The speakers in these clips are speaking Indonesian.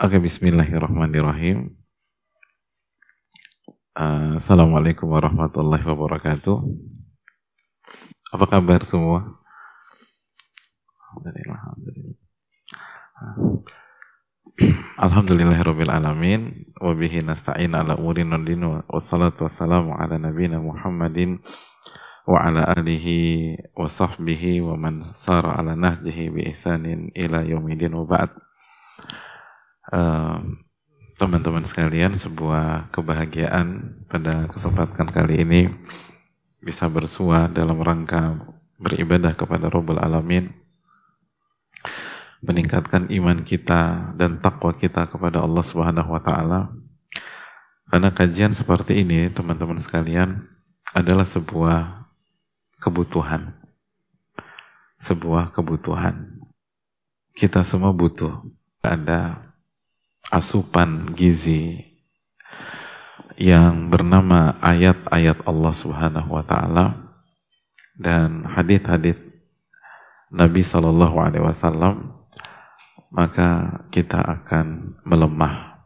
Oke, bismillahirrahmanirrahim. Uh, Assalamualaikum warahmatullahi wabarakatuh. Apa kabar semua? Alhamdulillah. Alhamdulillah. Alhamdulillahirabbil alamin wa bihi nasta'in ala umurin din wa salatu wassalamu ala nabiyyina Muhammadin wa ala alihi wa sahbihi wa man sara ala nahjihi bi ihsanin ila yaumidin wa ba'd teman-teman sekalian sebuah kebahagiaan pada kesempatan kali ini bisa bersua dalam rangka beribadah kepada Rabbul Alamin meningkatkan iman kita dan takwa kita kepada Allah Subhanahu wa taala. Karena kajian seperti ini, teman-teman sekalian, adalah sebuah kebutuhan. Sebuah kebutuhan. Kita semua butuh ada asupan gizi yang bernama ayat-ayat Allah Subhanahu wa taala dan hadis-hadis Nabi Shallallahu alaihi wasallam maka kita akan melemah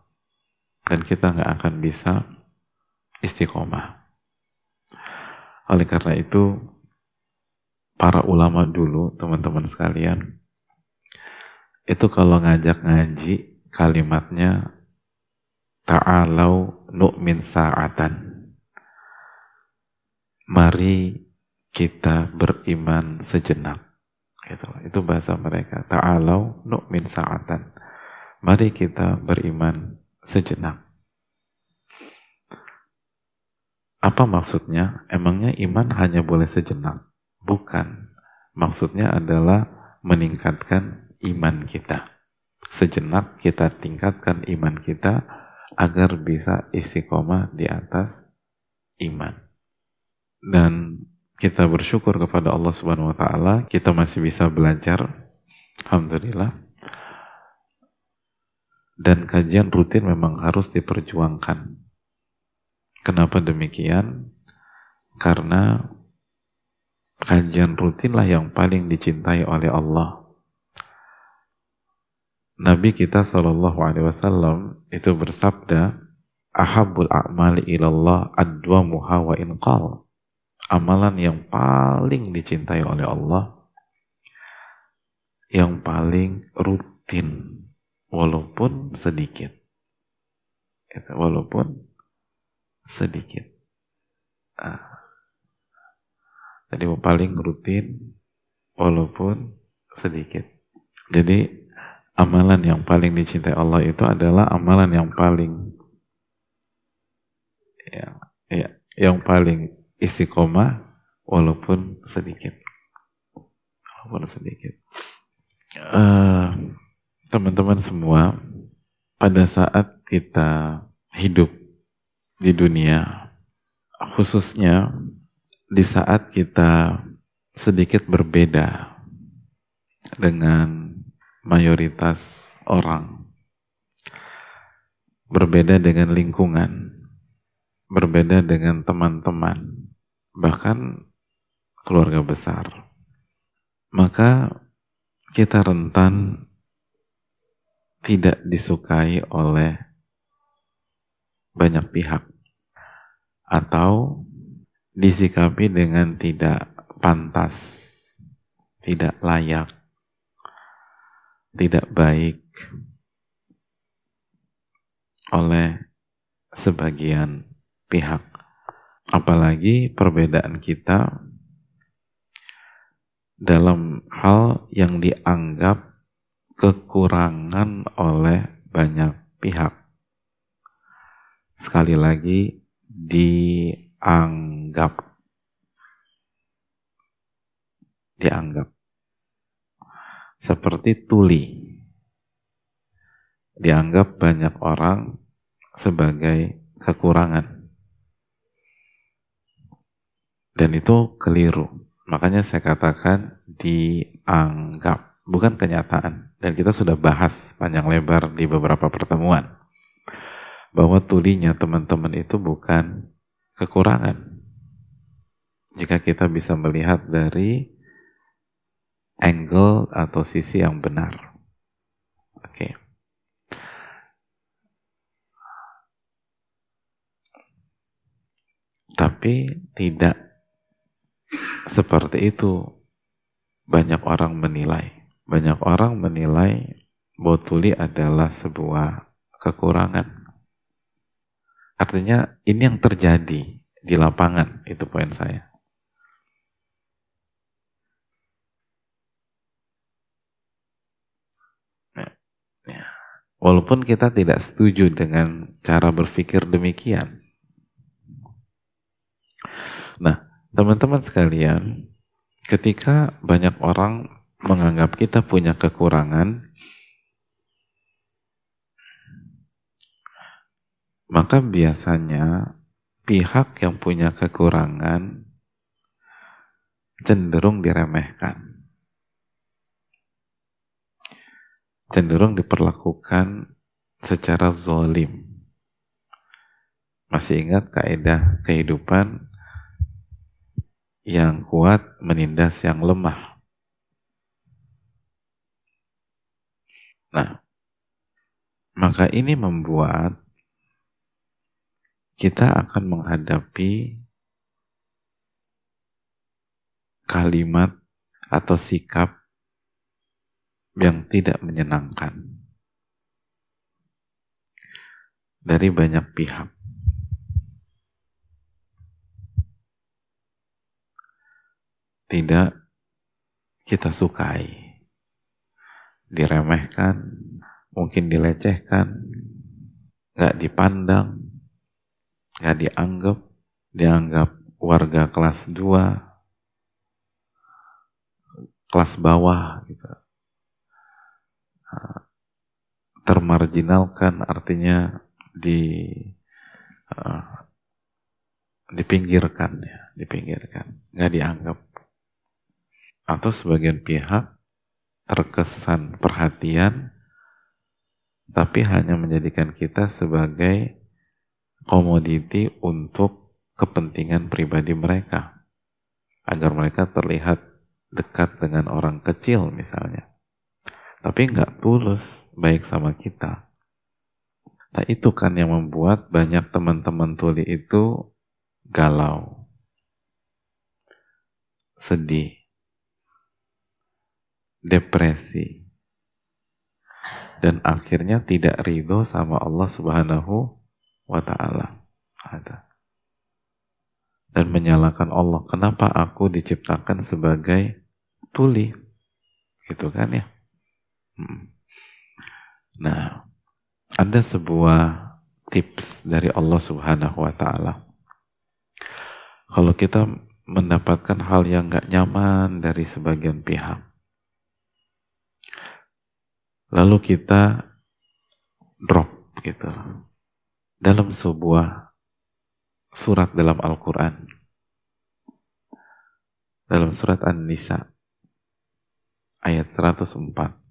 dan kita nggak akan bisa istiqomah. Oleh karena itu, para ulama dulu, teman-teman sekalian, itu kalau ngajak ngaji, kalimatnya ta'alau nu'min sa'atan. Mari kita beriman sejenak. Itu, itu bahasa mereka. Ta'alau nu'min sa'atan. Mari kita beriman sejenak. Apa maksudnya? Emangnya iman hanya boleh sejenak? Bukan. Maksudnya adalah meningkatkan iman kita sejenak kita tingkatkan iman kita agar bisa istiqomah di atas iman. Dan kita bersyukur kepada Allah Subhanahu wa taala, kita masih bisa belajar. Alhamdulillah. Dan kajian rutin memang harus diperjuangkan. Kenapa demikian? Karena kajian rutinlah yang paling dicintai oleh Allah Nabi kita Shallallahu Alaihi Wasallam itu bersabda, "Ahabul a'mali ilallah adwa muha wa inqal." Amalan yang paling dicintai oleh Allah, yang paling rutin, walaupun sedikit. Walaupun sedikit. Ah. Jadi paling rutin, walaupun sedikit. Jadi amalan yang paling dicintai Allah itu adalah amalan yang paling ya, ya yang paling istiqomah walaupun sedikit. Walaupun sedikit. Uh, teman-teman semua pada saat kita hidup di dunia khususnya di saat kita sedikit berbeda dengan mayoritas orang. Berbeda dengan lingkungan, berbeda dengan teman-teman, bahkan keluarga besar. Maka kita rentan tidak disukai oleh banyak pihak atau disikapi dengan tidak pantas, tidak layak, tidak baik oleh sebagian pihak. Apalagi perbedaan kita dalam hal yang dianggap kekurangan oleh banyak pihak. Sekali lagi, dianggap. Dianggap seperti tuli. Dianggap banyak orang sebagai kekurangan. Dan itu keliru. Makanya saya katakan dianggap, bukan kenyataan. Dan kita sudah bahas panjang lebar di beberapa pertemuan. Bahwa tulinya teman-teman itu bukan kekurangan. Jika kita bisa melihat dari angle atau sisi yang benar. Oke. Okay. Tapi tidak seperti itu banyak orang menilai. Banyak orang menilai botuli adalah sebuah kekurangan. Artinya ini yang terjadi di lapangan, itu poin saya. Walaupun kita tidak setuju dengan cara berpikir demikian. Nah, teman-teman sekalian, ketika banyak orang menganggap kita punya kekurangan, maka biasanya pihak yang punya kekurangan cenderung diremehkan. Cenderung diperlakukan secara zolim. Masih ingat kaidah kehidupan yang kuat menindas yang lemah. Nah, maka ini membuat kita akan menghadapi kalimat atau sikap yang tidak menyenangkan dari banyak pihak. Tidak kita sukai, diremehkan, mungkin dilecehkan, nggak dipandang, nggak dianggap, dianggap warga kelas 2, kelas bawah gitu. Termarginalkan artinya di uh, dipinggirkan ya, dipinggirkan, nggak dianggap. Atau sebagian pihak terkesan perhatian tapi hanya menjadikan kita sebagai komoditi untuk kepentingan pribadi mereka agar mereka terlihat dekat dengan orang kecil misalnya tapi nggak tulus baik sama kita. Nah itu kan yang membuat banyak teman-teman tuli itu galau. Sedih. Depresi. Dan akhirnya tidak ridho sama Allah Subhanahu wa ta'ala. Dan menyalahkan Allah kenapa aku diciptakan sebagai tuli? Gitu kan ya. Nah ada sebuah tips dari Allah subhanahu wa ta'ala kalau kita mendapatkan hal yang gak nyaman dari sebagian pihak lalu kita drop gitu dalam sebuah surat dalam Al-Quran. Dalam surat An-Nisa ayat 104.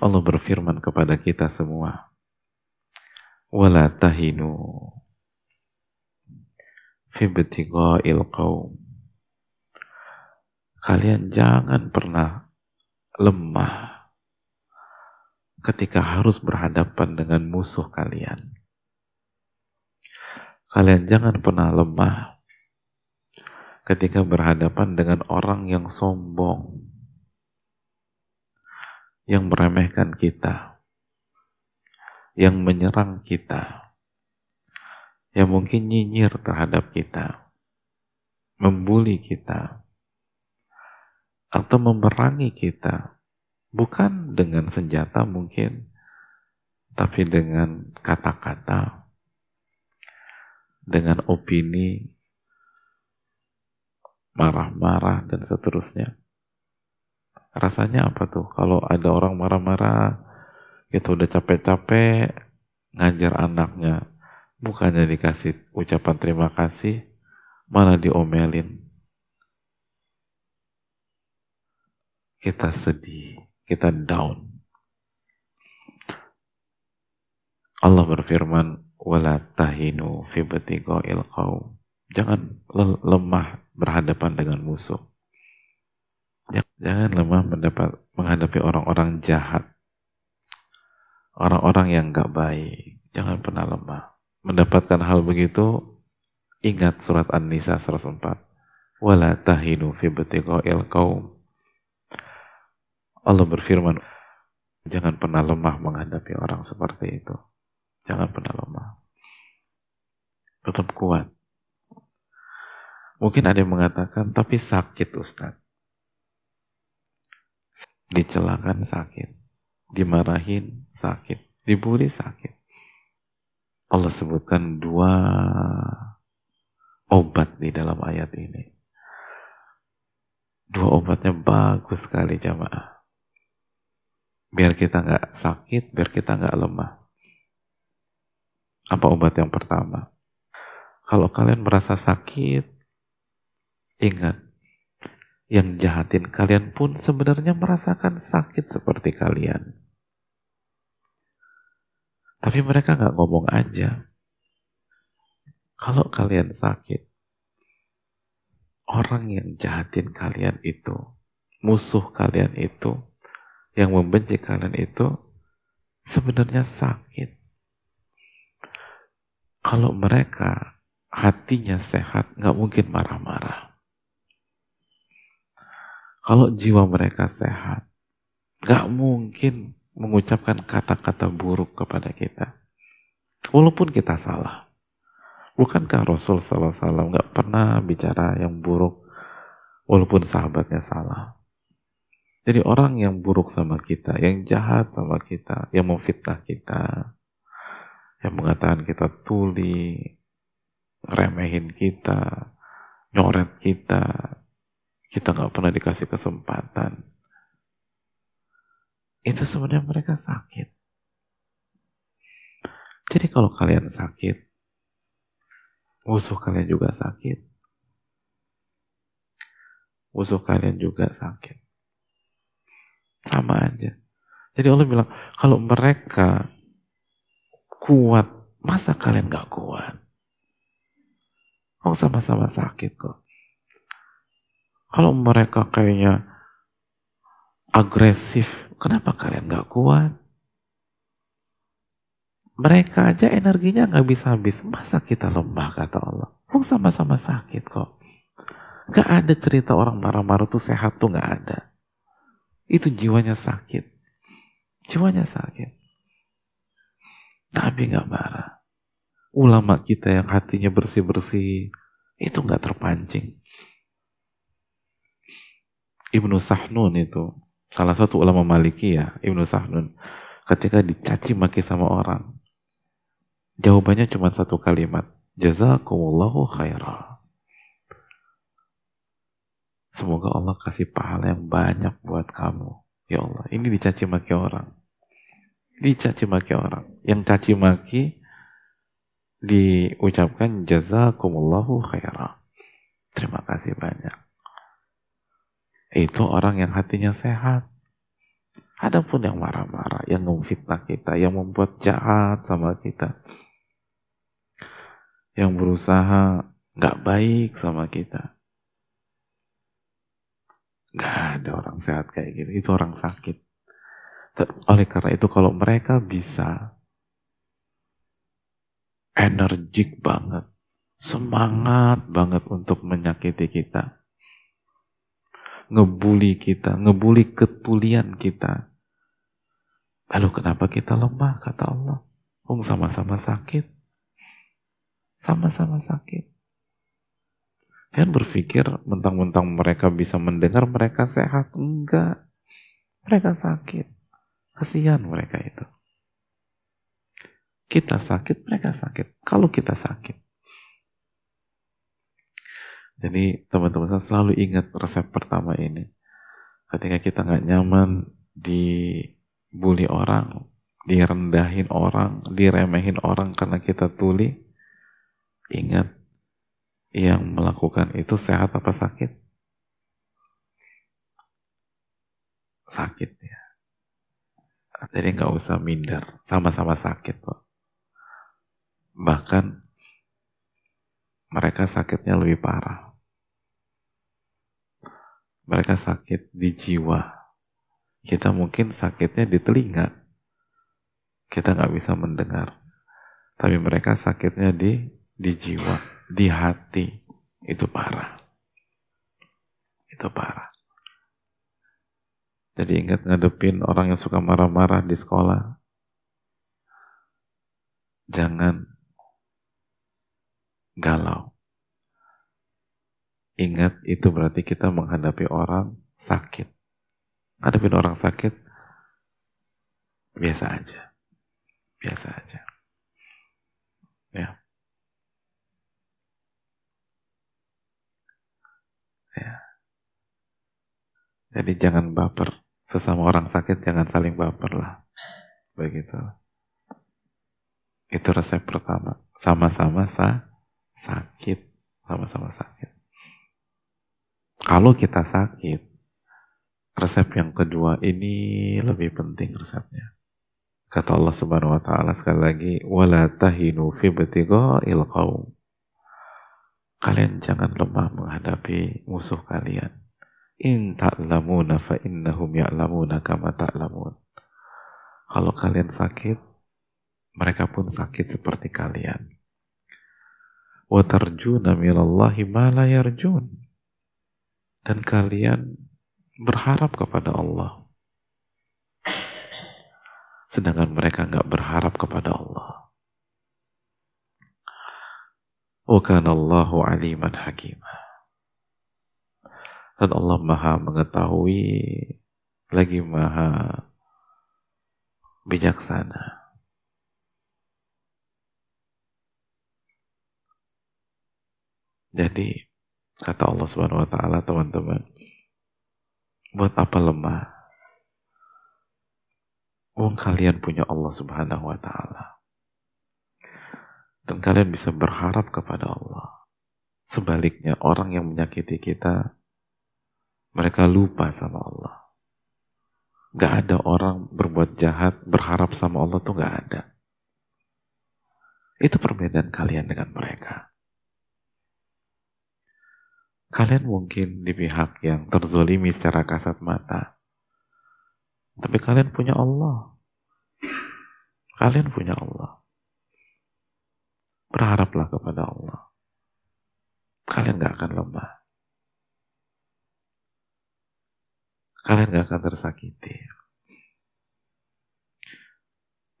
Allah berfirman kepada kita semua, "Wala tahinu fi Kalian jangan pernah lemah ketika harus berhadapan dengan musuh kalian. Kalian jangan pernah lemah ketika berhadapan dengan orang yang sombong, yang meremehkan kita, yang menyerang kita, yang mungkin nyinyir terhadap kita, membuli kita, atau memerangi kita Bukan dengan senjata mungkin, tapi dengan kata-kata, dengan opini, marah-marah, dan seterusnya. Rasanya apa tuh? Kalau ada orang marah-marah, kita udah capek-capek ngajar anaknya, bukannya dikasih ucapan terima kasih, malah diomelin. Kita sedih kita down. Allah berfirman, "Wala tahinu fi batiqa'il qaum." Jangan lemah berhadapan dengan musuh. Jangan lemah mendapat menghadapi orang-orang jahat. Orang-orang yang gak baik. Jangan pernah lemah. mendapatkan hal begitu, ingat surat An-Nisa 104. Wala tahinu fi batiqa'il qaum. Allah berfirman, jangan pernah lemah menghadapi orang seperti itu. Jangan pernah lemah. Tetap kuat. Mungkin ada yang mengatakan, tapi sakit Ustaz. Dicelakan sakit. Dimarahin sakit. Dibully sakit. Allah sebutkan dua obat di dalam ayat ini. Dua obatnya bagus sekali jamaah. Biar kita nggak sakit, biar kita nggak lemah. Apa obat yang pertama? Kalau kalian merasa sakit, Ingat, yang jahatin kalian pun sebenarnya merasakan sakit seperti kalian. Tapi mereka nggak ngomong aja. Kalau kalian sakit, orang yang jahatin kalian itu, musuh kalian itu, yang membenci kalian itu, sebenarnya sakit. Kalau mereka hatinya sehat, nggak mungkin marah-marah. Kalau jiwa mereka sehat, gak mungkin mengucapkan kata-kata buruk kepada kita. Walaupun kita salah. Bukankah Rasul SAW gak pernah bicara yang buruk walaupun sahabatnya salah. Jadi orang yang buruk sama kita, yang jahat sama kita, yang memfitnah kita, yang mengatakan kita tuli, remehin kita, nyoret kita, kita nggak pernah dikasih kesempatan. Itu sebenarnya mereka sakit. Jadi kalau kalian sakit, musuh kalian juga sakit. Musuh kalian juga sakit. Sama aja. Jadi Allah bilang, kalau mereka kuat, masa kalian gak kuat? Oh sama-sama sakit kok. Kalau mereka kayaknya agresif, kenapa kalian gak kuat? Mereka aja energinya gak bisa habis. Masa kita lemah kata Allah? Wong sama-sama sakit kok. Gak ada cerita orang marah-marah tuh sehat tuh gak ada. Itu jiwanya sakit. Jiwanya sakit. Nabi gak marah. Ulama kita yang hatinya bersih-bersih, itu gak terpancing. Ibnu Sahnun itu. Salah satu ulama Maliki ya Ibnu Sahnun. Ketika dicaci maki sama orang jawabannya cuma satu kalimat. Jazakumullahu khairah semoga Allah kasih pahala yang banyak buat kamu. Ya Allah ini dicaci maki orang. Dicaci maki orang. Yang caci maki diucapkan jazakumullahu khairah terima kasih banyak itu orang yang hatinya sehat. Adapun yang marah-marah, yang memfitnah kita, yang membuat jahat sama kita, yang berusaha nggak baik sama kita, nggak ada orang sehat kayak gitu. Itu orang sakit. Oleh karena itu kalau mereka bisa energik banget, semangat banget untuk menyakiti kita, ngebully kita, ngebully ketulian kita. Lalu kenapa kita lemah, kata Allah? Wong sama-sama sakit. Sama-sama sakit. Kalian berpikir mentang-mentang mereka bisa mendengar mereka sehat? Enggak. Mereka sakit. Kasihan mereka itu. Kita sakit, mereka sakit. Kalau kita sakit, jadi teman-teman selalu ingat resep pertama ini. Ketika kita nggak nyaman dibully orang, direndahin orang, diremehin orang karena kita tuli, ingat yang melakukan itu sehat apa sakit? Sakit ya. Jadi nggak usah minder, sama-sama sakit kok. Bahkan mereka sakitnya lebih parah mereka sakit di jiwa. Kita mungkin sakitnya di telinga. Kita nggak bisa mendengar. Tapi mereka sakitnya di di jiwa, di hati. Itu parah. Itu parah. Jadi ingat ngadepin orang yang suka marah-marah di sekolah. Jangan galau. Ingat itu berarti kita menghadapi orang sakit. Ngadepin orang sakit biasa aja. Biasa aja. Ya. Ya. Jadi jangan baper. Sesama orang sakit jangan saling baper lah. Begitu. Itu resep pertama. Sama-sama sa sakit. Sama-sama sakit. Kalau kita sakit, resep yang kedua ini lebih penting resepnya. Kata Allah Subhanahu wa taala sekali lagi, "Wala tahinu fi ibtigha'il qaum." Kalian jangan lemah menghadapi musuh kalian. In ta'lamuna fa innahum ya'lamuna kama ta'lamun. Kalau kalian sakit, mereka pun sakit seperti kalian. Wa tarjuna minallahi ma la yarjun. Dan kalian berharap kepada Allah sedangkan mereka nggak berharap kepada Allah. Allahu aliman hakimah. Dan Allah maha mengetahui lagi maha bijaksana. Jadi kata Allah Subhanahu wa taala teman-teman, buat apa lemah? Wong kalian punya Allah subhanahu wa ta'ala. Dan kalian bisa berharap kepada Allah. Sebaliknya orang yang menyakiti kita, mereka lupa sama Allah. Gak ada orang berbuat jahat, berharap sama Allah tuh gak ada. Itu perbedaan kalian dengan mereka. Kalian mungkin di pihak yang terzolimi secara kasat mata. Tapi kalian punya Allah. Kalian punya Allah. Berharaplah kepada Allah. Kalian gak akan lemah. Kalian gak akan tersakiti.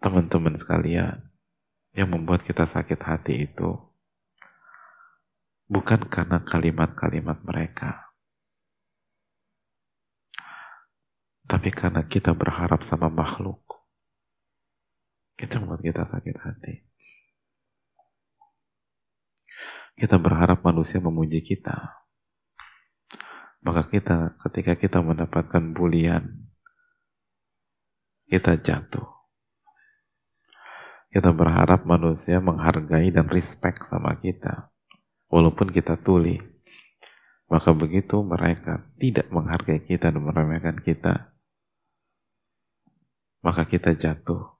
Teman-teman sekalian, yang membuat kita sakit hati itu bukan karena kalimat-kalimat mereka Tapi karena kita berharap sama makhluk, itu membuat kita sakit hati. Kita berharap manusia memuji kita. Maka kita ketika kita mendapatkan bulian, kita jatuh. Kita berharap manusia menghargai dan respect sama kita Walaupun kita tuli. Maka begitu mereka tidak menghargai kita dan meremehkan kita, maka kita jatuh.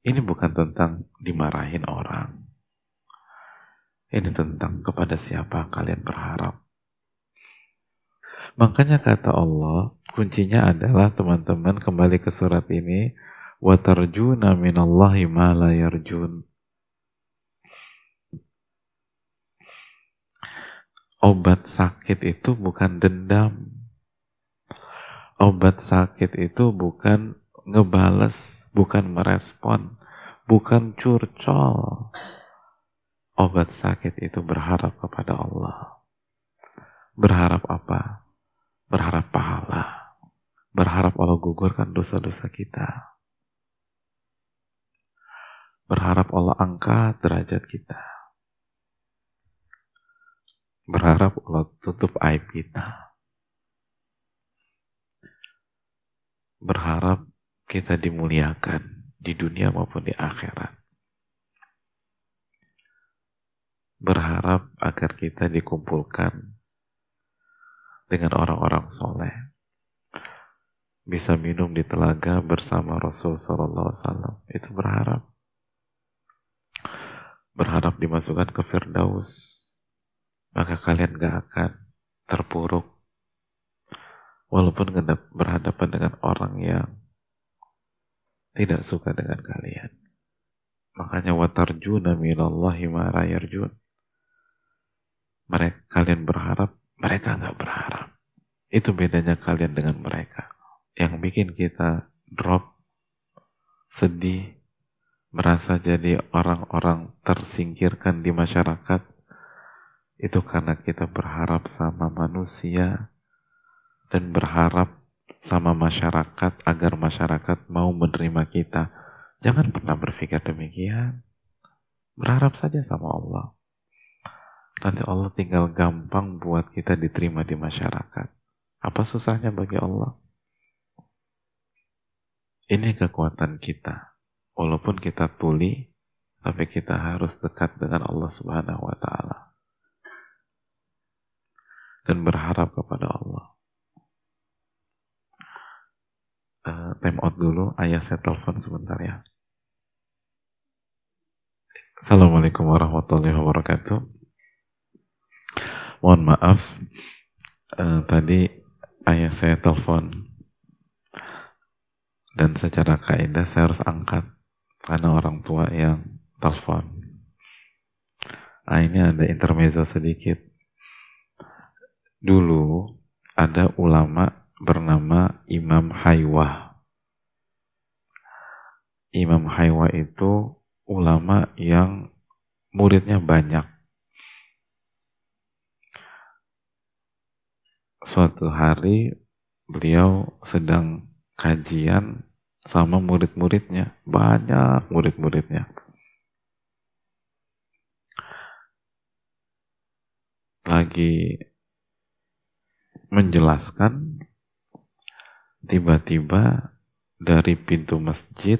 Ini bukan tentang dimarahin orang. Ini tentang kepada siapa kalian berharap. Makanya kata Allah, kuncinya adalah teman-teman kembali ke surat ini, وَتَرْجُونَ مِنَ اللَّهِ مَا لَا يَرْجُونَ Obat sakit itu bukan dendam. Obat sakit itu bukan ngebales, bukan merespon, bukan curcol. Obat sakit itu berharap kepada Allah. Berharap apa? Berharap pahala. Berharap Allah gugurkan dosa-dosa kita. Berharap Allah angkat derajat kita. Berharap Allah tutup aib kita berharap kita dimuliakan di dunia maupun di akhirat. Berharap agar kita dikumpulkan dengan orang-orang soleh. Bisa minum di telaga bersama Rasul Sallallahu Alaihi Wasallam. Itu berharap. Berharap dimasukkan ke Firdaus. Maka kalian gak akan terpuruk walaupun berhadapan dengan orang yang tidak suka dengan kalian. Makanya watarjuna minallahi ma. Mereka kalian berharap, mereka nggak berharap. Itu bedanya kalian dengan mereka. Yang bikin kita drop, sedih, merasa jadi orang-orang tersingkirkan di masyarakat, itu karena kita berharap sama manusia dan berharap sama masyarakat agar masyarakat mau menerima kita. Jangan pernah berpikir demikian. Berharap saja sama Allah. Nanti Allah tinggal gampang buat kita diterima di masyarakat. Apa susahnya bagi Allah? Ini kekuatan kita. Walaupun kita tuli, tapi kita harus dekat dengan Allah Subhanahu wa taala. Dan berharap kepada Allah. Uh, time out dulu, ayah saya telepon sebentar ya. Assalamualaikum warahmatullahi wabarakatuh. Mohon maaf, uh, tadi ayah saya telepon dan secara kaidah saya harus angkat karena orang tua yang telepon. Nah, ini ada intermezzo sedikit. Dulu ada ulama bernama Imam Haywa. Imam Haywa itu ulama yang muridnya banyak. suatu hari beliau sedang kajian sama murid-muridnya, banyak murid-muridnya. Lagi menjelaskan, tiba-tiba dari pintu masjid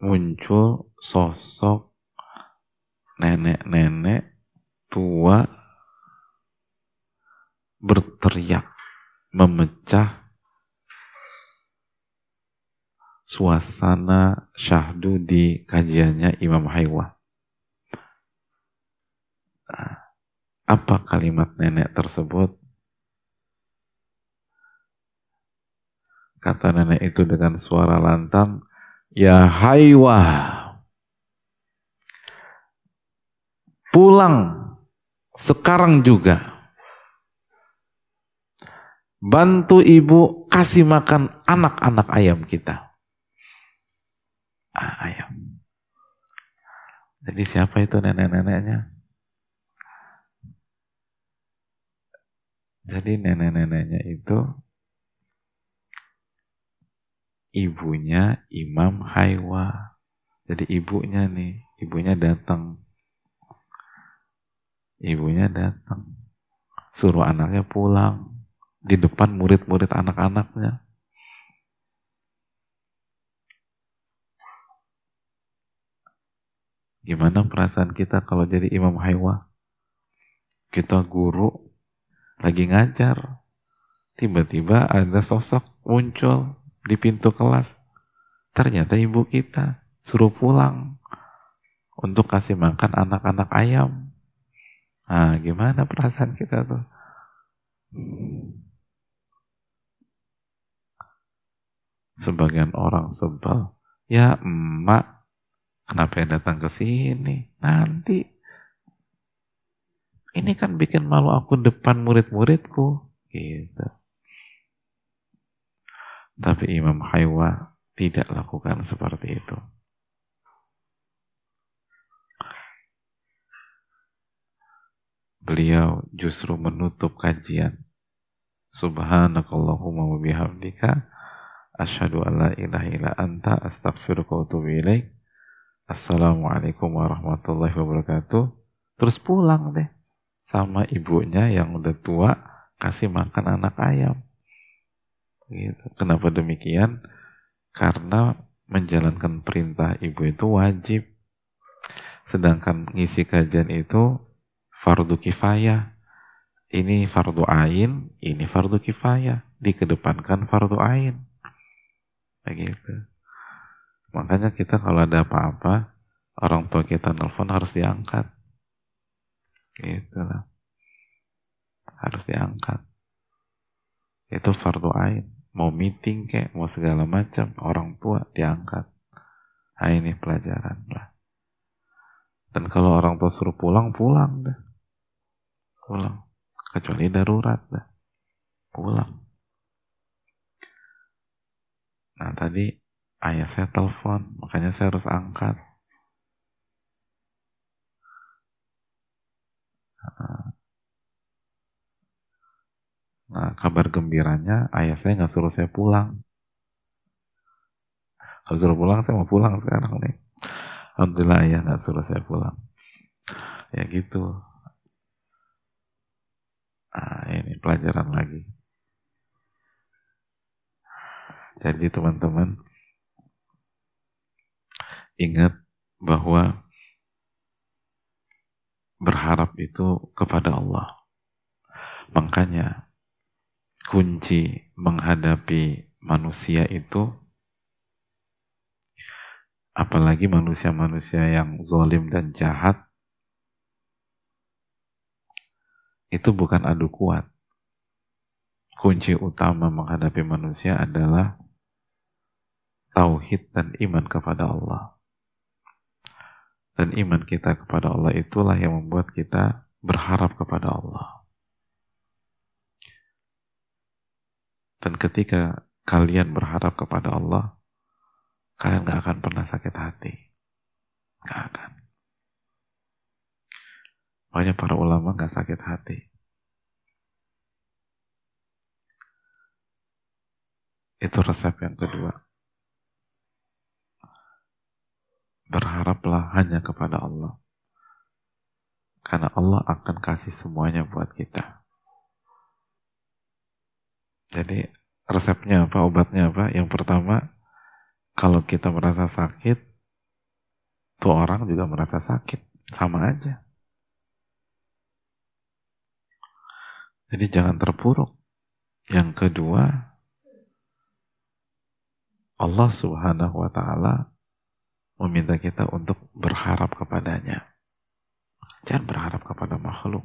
muncul sosok nenek-nenek tua berteriak memecah suasana syahdu di kajiannya Imam Haywa. Apa kalimat nenek tersebut? Kata nenek itu dengan suara lantang, Ya Haywa, pulang sekarang juga Bantu ibu kasih makan anak-anak ayam kita. Ah, ayam. Jadi siapa itu nenek-neneknya? Jadi nenek-neneknya itu ibunya Imam Haywa. Jadi ibunya nih, ibunya datang. Ibunya datang. Suruh anaknya pulang di depan murid-murid anak-anaknya. Gimana perasaan kita kalau jadi imam haywa? Kita guru lagi ngajar, tiba-tiba ada sosok muncul di pintu kelas. Ternyata ibu kita suruh pulang untuk kasih makan anak-anak ayam. Nah, gimana perasaan kita tuh? Sebagian orang sebel. Ya emak, kenapa yang datang ke sini? Nanti. Ini kan bikin malu aku depan murid-muridku. Gitu. Tapi Imam Haywa tidak lakukan seperti itu. Beliau justru menutup kajian. Subhanakallahumma wa bihamdika Asyhadu an la ilaha illa anta astaghfiruka wa. Assalamualaikum warahmatullahi wabarakatuh. Terus pulang deh sama ibunya yang udah tua kasih makan anak ayam. Gitu. Kenapa demikian? Karena menjalankan perintah ibu itu wajib. Sedangkan ngisi kajian itu fardu kifayah. Ini fardu ain, ini fardu kifayah. Dikedepankan fardu ain. Begitu. Makanya kita kalau ada apa-apa, orang tua kita nelfon harus diangkat. Gitu lah. Harus diangkat. Itu fardu ain. Mau meeting kayak, mau segala macam, orang tua diangkat. Nah ini pelajaran lah. Dan kalau orang tua suruh pulang, pulang dah. Pulang. Kecuali darurat dah. Pulang. Nah tadi ayah saya telepon, makanya saya harus angkat. Nah, kabar gembiranya ayah saya nggak suruh saya pulang. Kalau suruh pulang, saya mau pulang sekarang nih. Alhamdulillah ayah nggak suruh saya pulang. Ya gitu. Nah, ini pelajaran lagi. Jadi teman-teman, ingat bahwa berharap itu kepada Allah. Makanya kunci menghadapi manusia itu apalagi manusia-manusia yang zolim dan jahat itu bukan adu kuat kunci utama menghadapi manusia adalah tauhid dan iman kepada Allah dan iman kita kepada Allah itulah yang membuat kita berharap kepada Allah Dan ketika kalian berharap kepada Allah, kalian gak akan pernah sakit hati. Gak akan. Banyak para ulama gak sakit hati. Itu resep yang kedua. Berharaplah hanya kepada Allah. Karena Allah akan kasih semuanya buat kita. Jadi resepnya apa, obatnya apa? Yang pertama, kalau kita merasa sakit, tuh orang juga merasa sakit. Sama aja. Jadi jangan terpuruk. Yang kedua, Allah subhanahu wa ta'ala meminta kita untuk berharap kepadanya. Jangan berharap kepada makhluk.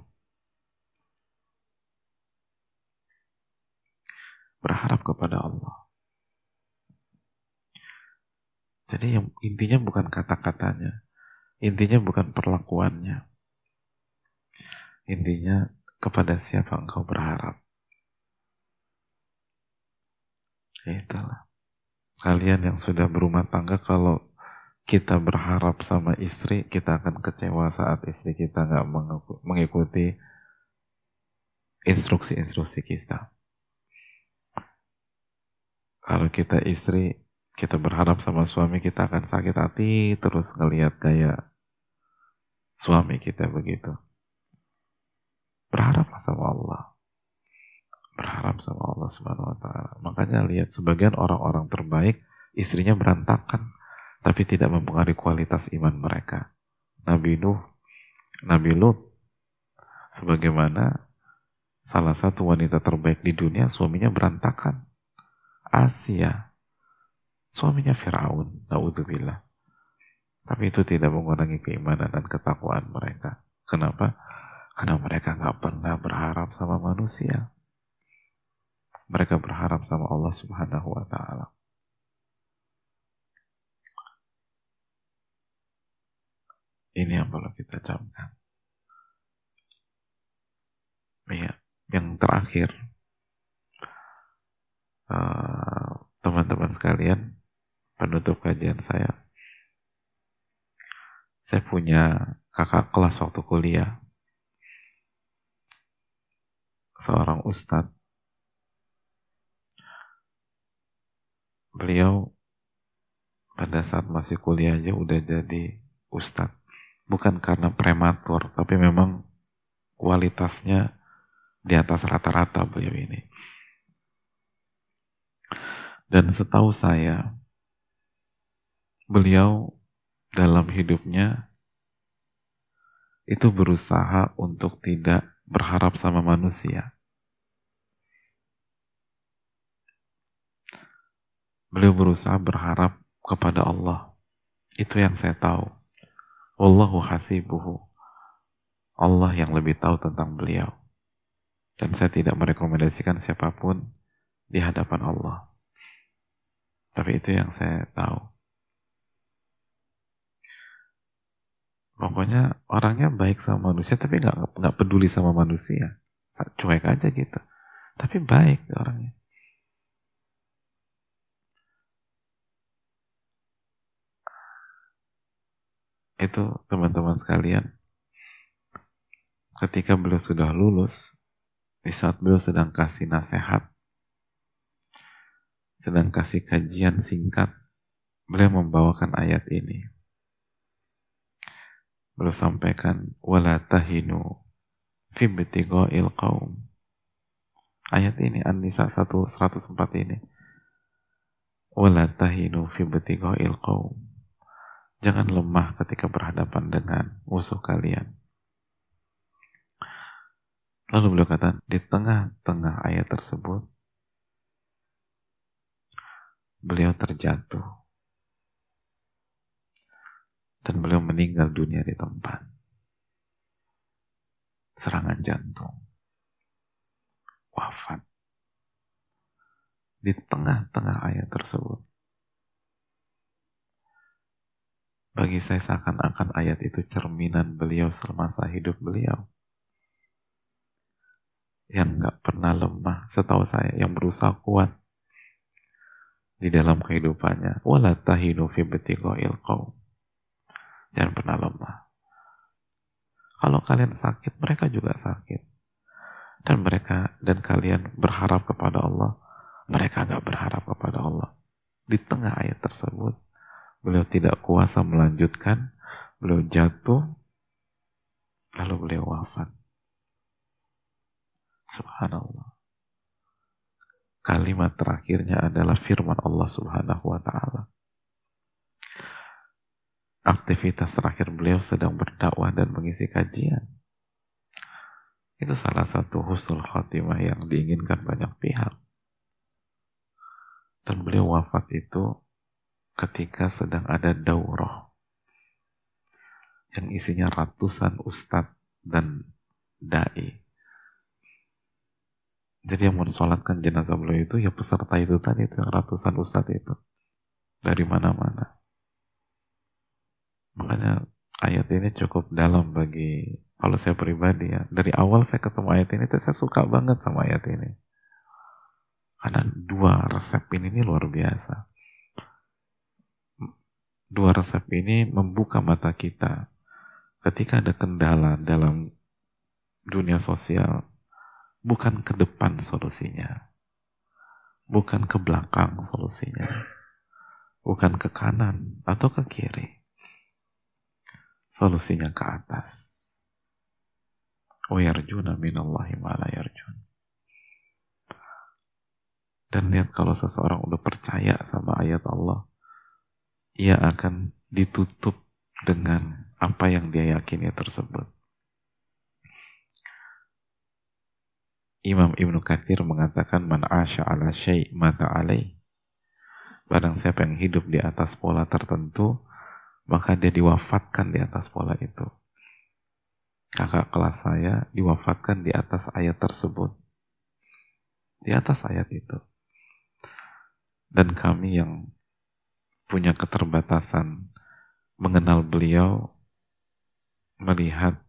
berharap kepada Allah. Jadi yang intinya bukan kata-katanya, intinya bukan perlakuannya. Intinya kepada siapa engkau berharap. Ya itulah. Kalian yang sudah berumah tangga kalau kita berharap sama istri, kita akan kecewa saat istri kita nggak mengikuti instruksi-instruksi kita. Kalau kita istri, kita berharap sama suami kita akan sakit hati terus ngelihat kayak suami kita begitu. Berharaplah sama Allah. Berharap sama Allah Subhanahu wa taala. Makanya lihat sebagian orang-orang terbaik istrinya berantakan tapi tidak mempengaruhi kualitas iman mereka. Nabi Nuh, Nabi Lut sebagaimana salah satu wanita terbaik di dunia suaminya berantakan Asia, suaminya Firaun, naudzubillah. Tapi itu tidak mengurangi keimanan dan ketakwaan mereka. Kenapa? Karena mereka nggak pernah berharap sama manusia. Mereka berharap sama Allah Subhanahu wa Ta'ala. Ini yang perlu kita camkan. Ya, yang terakhir, Eh, teman-teman uh, sekalian, penutup kajian saya. Saya punya kakak kelas waktu kuliah, seorang ustadz. Beliau pada saat masih kuliah aja udah jadi ustadz. Bukan karena prematur, tapi memang kualitasnya di atas rata-rata beliau ini. Dan setahu saya, beliau dalam hidupnya itu berusaha untuk tidak berharap sama manusia. Beliau berusaha berharap kepada Allah. Itu yang saya tahu. Wallahu hasibuhu. Allah yang lebih tahu tentang beliau. Dan saya tidak merekomendasikan siapa pun di hadapan Allah. Tapi itu yang saya tahu. Pokoknya orangnya baik sama manusia tapi nggak nggak peduli sama manusia, cuek aja gitu. Tapi baik orangnya. Itu teman-teman sekalian ketika beliau sudah lulus di saat beliau sedang kasih nasihat sedang kasih kajian singkat beliau membawakan ayat ini Beliau sampaikan wala tahinu fi il qaum. Ayat ini An-Nisa 104 ini. Wala tahinu fi il qaum. Jangan lemah ketika berhadapan dengan musuh kalian. Lalu beliau kata, di tengah-tengah ayat tersebut, beliau terjatuh. Dan beliau meninggal dunia di tempat. Serangan jantung. Wafat. Di tengah-tengah ayat tersebut bagi saya seakan-akan ayat itu cerminan beliau semasa hidup beliau yang nggak pernah lemah setahu saya yang berusaha kuat di dalam kehidupannya wala tahinu fi qaum Jangan pernah lemah. Kalau kalian sakit, mereka juga sakit. Dan mereka dan kalian berharap kepada Allah, mereka gak berharap kepada Allah. Di tengah ayat tersebut, beliau tidak kuasa melanjutkan, beliau jatuh, lalu beliau wafat. Subhanallah. Kalimat terakhirnya adalah firman Allah Subhanahu wa taala aktivitas terakhir beliau sedang berdakwah dan mengisi kajian. Itu salah satu husnul khotimah yang diinginkan banyak pihak. Dan beliau wafat itu ketika sedang ada daurah yang isinya ratusan ustadz dan da'i. Jadi yang mensolatkan jenazah beliau itu ya peserta itu tadi itu yang ratusan ustadz itu dari mana-mana. Makanya ayat ini cukup dalam bagi kalau saya pribadi ya. Dari awal saya ketemu ayat ini, saya suka banget sama ayat ini. Karena dua resep ini, ini luar biasa dua resep ini membuka mata kita ketika ada kendala dalam dunia sosial bukan ke depan solusinya bukan ke belakang solusinya bukan ke kanan atau ke kiri solusinya ke atas. Wa minallahi ma'ala yarjun. Dan lihat kalau seseorang udah percaya sama ayat Allah ia akan ditutup dengan apa yang dia yakini tersebut. Imam Ibnu Kathir mengatakan man asya ala syai' mata alaih. Barang siapa yang hidup di atas pola tertentu, maka dia diwafatkan di atas pola itu. Kakak kelas saya diwafatkan di atas ayat tersebut. Di atas ayat itu. Dan kami yang punya keterbatasan mengenal beliau, melihat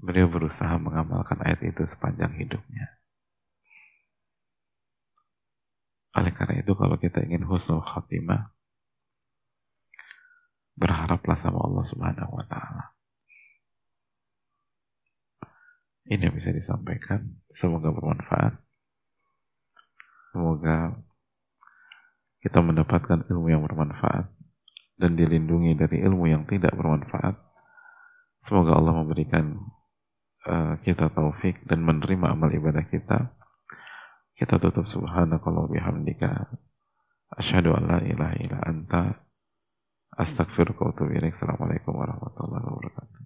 beliau berusaha mengamalkan ayat itu sepanjang hidupnya. Oleh karena itu kalau kita ingin husnul khatimah, berharaplah sama Allah Subhanahu wa taala. Ini yang bisa disampaikan. Semoga bermanfaat. Semoga kita mendapatkan ilmu yang bermanfaat dan dilindungi dari ilmu yang tidak bermanfaat. Semoga Allah memberikan uh, kita taufik dan menerima amal ibadah kita. Kita tutup subhanakallah bihamdika. Asyhadu an la ilaha illa anta Astagfirullah wa Assalamualaikum warahmatullahi wabarakatuh.